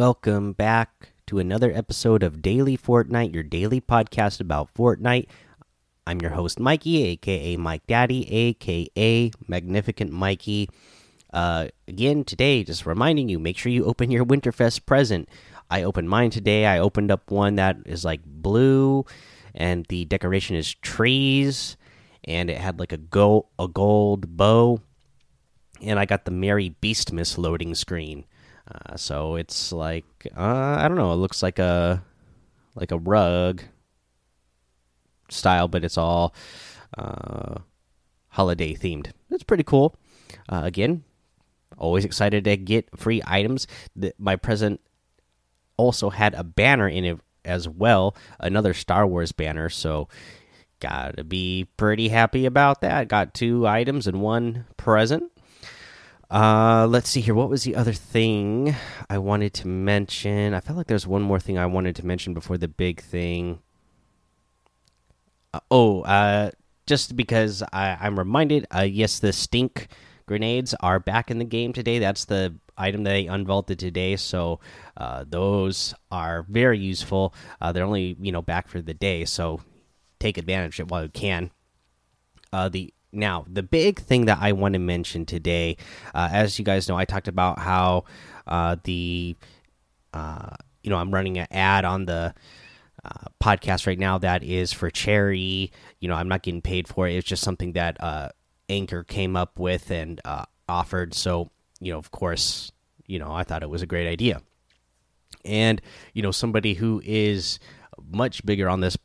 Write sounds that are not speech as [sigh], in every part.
Welcome back to another episode of Daily Fortnite, your daily podcast about Fortnite. I'm your host, Mikey, aka Mike Daddy, aka Magnificent Mikey. Uh, again, today, just reminding you make sure you open your Winterfest present. I opened mine today. I opened up one that is like blue, and the decoration is trees, and it had like a gold, a gold bow, and I got the Merry Beastmas loading screen. Uh, so it's like uh, I don't know. It looks like a like a rug style, but it's all uh, holiday themed. It's pretty cool. Uh, again, always excited to get free items. The, my present also had a banner in it as well, another Star Wars banner. So gotta be pretty happy about that. Got two items and one present. Uh, let's see here. What was the other thing I wanted to mention? I felt like there's one more thing I wanted to mention before the big thing. Uh, oh, uh, just because I, I'm reminded. Uh, yes, the stink grenades are back in the game today. That's the item that they unvaulted today. So, uh, those are very useful. Uh, they're only you know back for the day, so take advantage of it while you can. Uh, the now, the big thing that I want to mention today, uh, as you guys know, I talked about how uh, the uh, you know I'm running an ad on the uh, podcast right now that is for charity. You know, I'm not getting paid for it. It's just something that uh, Anchor came up with and uh, offered. So, you know, of course, you know, I thought it was a great idea. And you know, somebody who is much bigger on this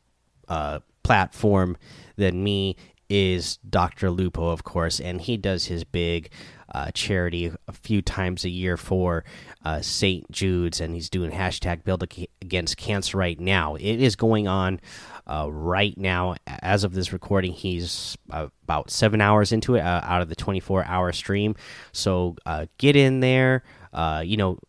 platform than me is Dr. Lupo, of course, and he does his big uh, charity a few times a year for uh, St. Jude's, and he's doing hashtag Build Against Cancer right now. It is going on uh, right now. As of this recording, he's about seven hours into it uh, out of the 24 hour stream. So uh, get in there, uh, you know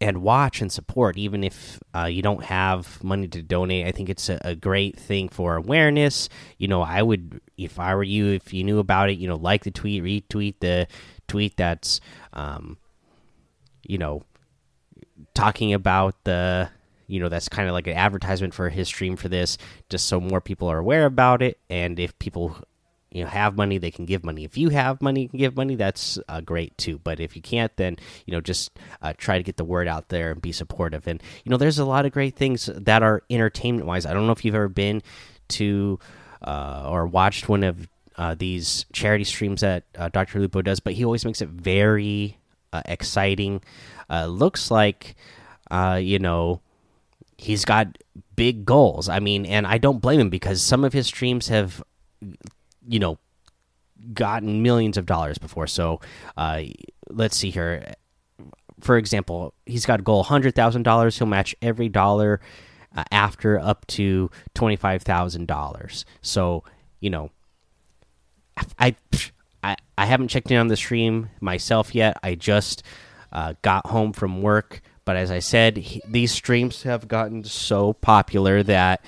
and watch and support even if uh, you don't have money to donate. I think it's a, a, great thing for awareness. You know i would if i were you if you knew about it you know like the tweet retweet the tweet that's um, you know talking about the you know that's kind of like an advertisement for his stream for this just so more people are aware about it. And if people you know have money they can give money. If you have money you can give money that's uh, great too. But if you can't then you know just uh, try to get the word out there and be supportive. And you know there's a lot of great things that are entertainment wise i don't know if you've ever been to uh, or watched one of uh, these charity streams that uh, dr lupo does but he always makes it very uh, exciting. Looks like you know he's got big goals. I mean and i don't blame him because some of his streams have you know gotten millions of dollars before. So uh, let's see here. For example, he's got a goal hundred thousand dollars. He'll match every dollar uh, after up to twenty five thousand dollars. So you know, I, I I haven't checked in on the stream myself yet. I just uh, got home from work, but as I said, he, these streams have gotten so popular that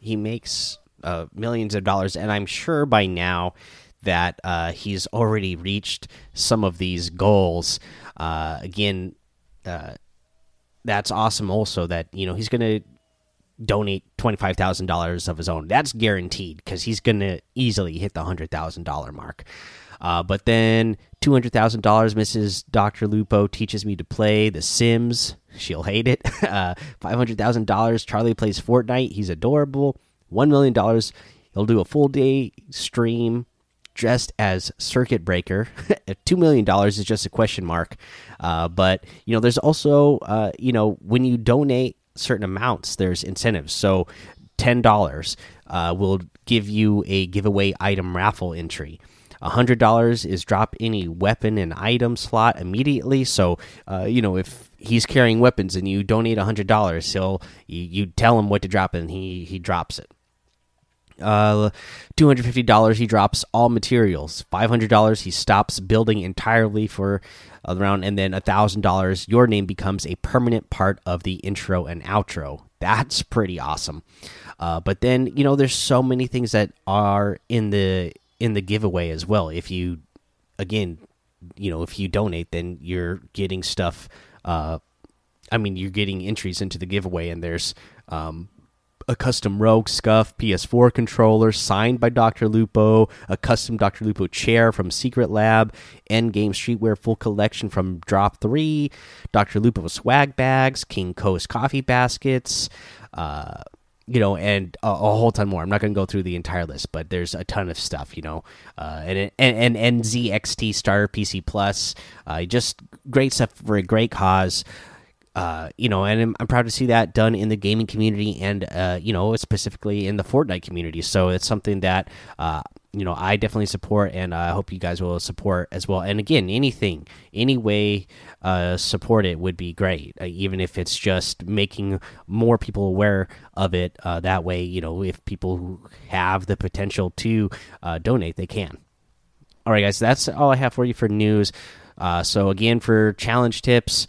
he makes uh, millions of dollars, and I'm sure by now that uh, he's already reached some of these goals. Uh, again, uh, that's awesome. Also, that you know he's going to donate twenty five thousand dollars of his own. That's guaranteed because he's going to easily hit the hundred thousand dollar mark. Uh, but then two hundred thousand dollars, Mrs. Doctor Lupo teaches me to play The Sims. She'll hate it. [laughs] Uh, five hundred thousand dollars. Charlie plays Fortnite. He's adorable. $1 million. He'll do a full day stream dressed as Circuit Breaker. [laughs] $2 million is just a question mark. Uh, but, you know, there's also, uh, you know, when you donate certain amounts, there's incentives. So $10 uh, will give you a giveaway item raffle entry. $100 is drop any weapon and item slot immediately. So, uh, you know, if he's carrying weapons and you donate $100, he'll, you, you tell him what to drop and he, he drops it. Uh, $250 he drops all materials. $500 he stops building entirely for the round. And then $1,000 your name becomes a permanent part of the intro and outro. That's pretty awesome. Uh, but then, you know, there's so many things that are in the in the giveaway as well. If you, again, you know, if you donate, then you're getting stuff uh, I mean, you're getting entries into the giveaway, and there's um, a custom Rogue SCUF PS4 controller signed by Dr. Lupo, a custom Dr. Lupo chair from Secretlab, Endgame Streetwear full collection from Drop 3, Dr. Lupo swag bags, King Coast coffee baskets, uh, you know, and a, a, whole ton more. I'm not going to go through the entire list, but there's a ton of stuff, you know, uh, and, and, and NZXT Starter PC Plus, uh, just great stuff for a great cause uh, you know, and I'm, I'm, proud to see that done in the gaming community and, uh, you know, specifically in the Fortnite community. So it's something that, uh, you know, I definitely support, and I hope you guys will support as well. And again, anything, any way, uh, support it would be great, uh, even if it's just making more people aware of it. That way, you know, if people who have the potential to donate, they can. All right, guys, that's all I have for you for news. So again, for challenge tips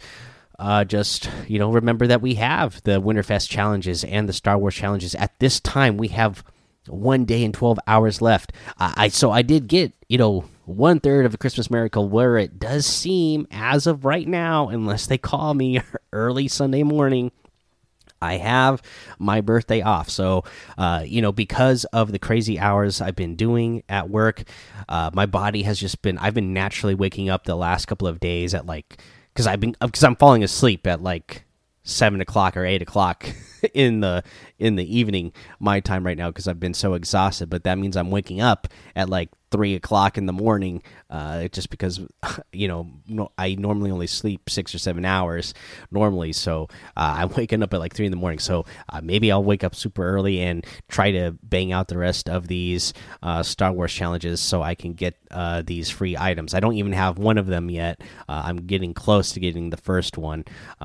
uh, just you know remember that we have the Winterfest challenges and the Star Wars challenges at this time. We have one day and twelve hours left. I so I did get you know one third of a Christmas miracle where it does seem as of right now, unless they call me [laughs] early Sunday morning. I have my birthday off. So, uh, you know, because of the crazy hours I've been doing at work, uh, my body has just been, I've been naturally waking up the last couple of days at like because I've been uh, because I'm falling asleep at like seven o'clock or eight o'clock [laughs] in the in the evening my time right now because I've been so exhausted. But that means I'm waking up at like three o'clock in the morning, uh, just because [laughs] you know no, I normally only sleep six or seven hours normally, so uh, [laughs] I'm waking up at like three in the morning. So uh, maybe I'll wake up super early and try to bang out the rest of these uh, Star Wars challenges so I can get uh, these free items. I don't even have one of them yet. Uh, I'm getting close to getting the first one,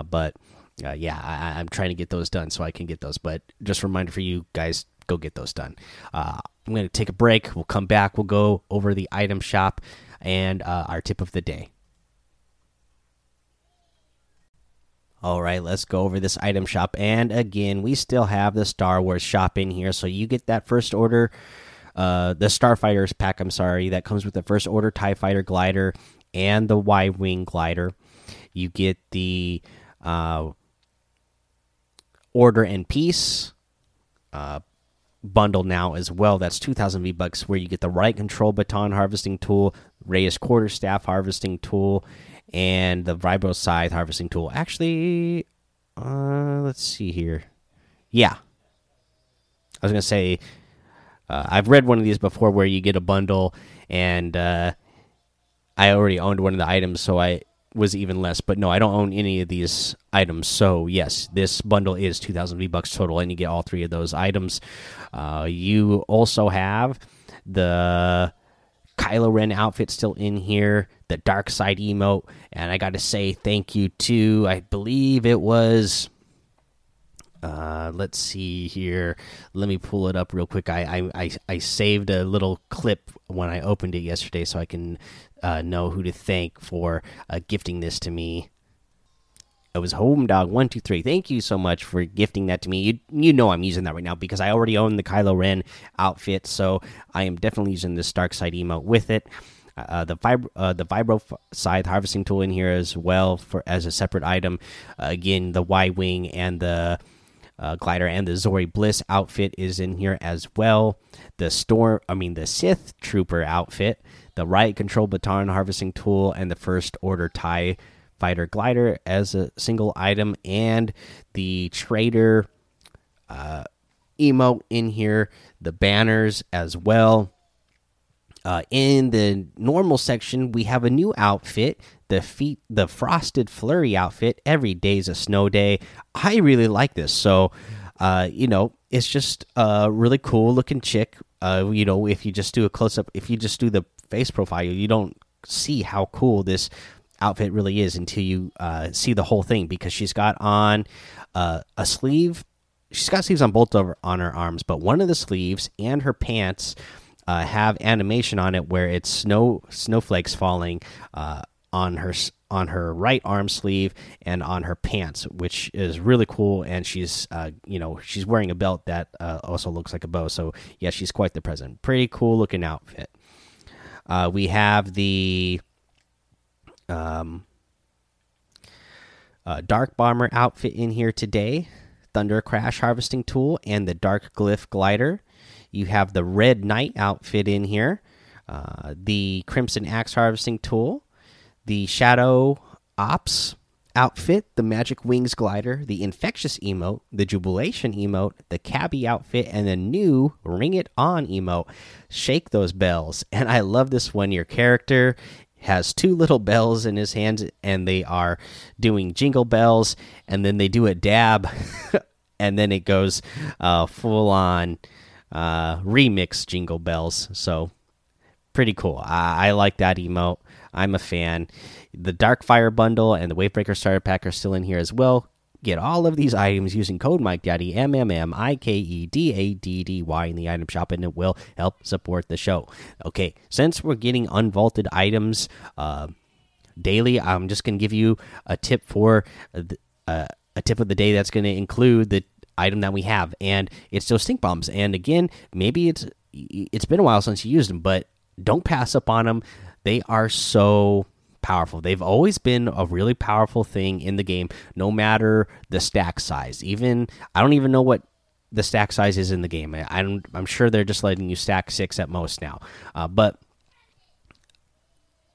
but. Yeah, I, I'm trying to get those done so I can get those. But just a reminder for you guys go get those done. Uh, I'm going to take a break. We'll come back. We'll go over the item shop and uh, our tip of the day. All right, let's go over this item shop. And again, we still have the Star Wars shop in here. So you get that first order, uh, the Starfighters pack, I'm sorry, that comes with the first order TIE Fighter glider and the Y Wing glider. You get the uh, Order and Peace uh, bundle now as well. That's 2,000 V bucks, where you get the riot control baton harvesting tool, Rey's quarterstaff harvesting tool, and the Vibro scythe harvesting tool. Actually, uh, let's see here. Yeah, I was gonna say uh, I've read one of these before where you get a bundle, and uh, I already owned one of the items, so I was even less. But no, I don't own any of these items. So yes, this bundle is two thousand V bucks total, and you get all three of those items. Uh, you also have the Kylo Ren outfit still in here, the dark side emote, and I got to say thank you to I believe it was. Uh, let's see here. Let me pull it up real quick. I, I I I saved a little clip when I opened it yesterday, so I can uh, know who to thank for uh, gifting this to me. It was Home Dog one two three. Thank you so much for gifting that to me. You you know I'm using that right now because I already own the Kylo Ren outfit, so I am definitely using this Dark Side emote with it. Uh, the vibro uh, the vibro scythe harvesting tool in here as well for as a separate item. Uh, again, the Y wing and the uh, glider and the Zorii Bliss outfit is in here as well. The storm, I mean the Sith Trooper outfit the riot control baton harvesting tool, and the first order tie fighter glider as a single item, and the trader uh, emote in here, the banners as well. Uh, in the normal section, we have a new outfit, the feet, the frosted flurry outfit. Every day's a snow day. I really like this. So, uh, you know, it's just a really cool looking chick. Uh, you know, if you just do a close up, if you just do the face profile, you don't see how cool this outfit really is until you uh, see the whole thing because she's got on uh, a sleeve. She's got sleeves on both of on her arms, but one of the sleeves and her pants uh, have animation on it where it's snow snowflakes falling uh, on her on her right arm sleeve and on her pants, which is really cool. And she's, uh, you know, she's wearing a belt that uh, also looks like a bow. So yeah, she's quite the present. Pretty cool looking outfit. Uh, we have the um, uh, Dark Bomber outfit in here today, Thunder Crash harvesting tool, and the Dark Glyph glider. You have the Red Knight outfit in here, uh, the Crimson Axe harvesting tool, the Shadow Ops outfit, the Magic Wings glider, the Infectious emote, the Jubilation emote, the Cabbie outfit, and the new Ring It On emote. Shake those bells. [laughs] And I love this one. Your character has two little bells in his hands, and they are doing jingle bells, and then they do a dab, [laughs] and then it goes uh, full on uh, remix jingle bells. So pretty cool. I, I like that emote. I'm a fan. The Dark Fire bundle and the Wavebreaker starter pack are still in here as well. Get all of these items using code Mike Daddy M M M I K E D A D D Y in the item shop, and it will help support the show. Okay, since we're getting unvaulted items uh, daily, I'm just gonna give you a tip for uh, a tip of the day that's gonna include the item that we have, and it's those stink bombs. And again, maybe it's it's been a while since you used them, but don't pass up on them. They are so powerful. They've always been a really powerful thing in the game, no matter the stack size. Even I don't even know what the stack size is in the game. I, am I'm sure they're just letting you stack six at most now. Uh, but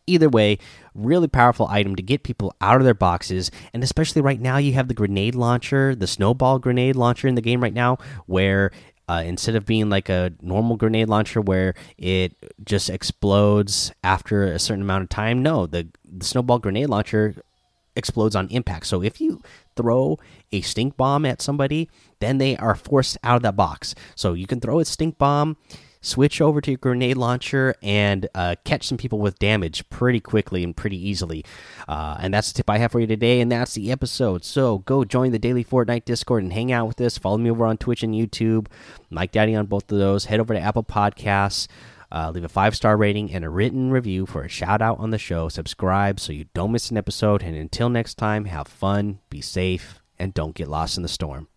either way, really powerful item to get people out of their boxes. And especially right now, you have the grenade launcher, the snowball grenade launcher in the game right now, where uh, instead of being like a normal grenade launcher where it just explodes after a certain amount of time, no, the, the snowball grenade launcher explodes on impact. So if you throw a stink bomb at somebody, then they are forced out of that box. So you can throw a stink bomb switch over to your grenade launcher and uh, catch some people with damage pretty quickly and pretty easily. Uh, and that's the tip I have for you today, and that's the episode. So go join the daily Fortnite Discord and hang out with us. Follow me over on Twitch and YouTube, Mike Daddy on both of those. Head over to Apple Podcasts. Uh, leave a five star rating and a written review for a shout out on the show. Subscribe so you don't miss an episode. And until next time, have fun, be safe, and don't get lost in the storm.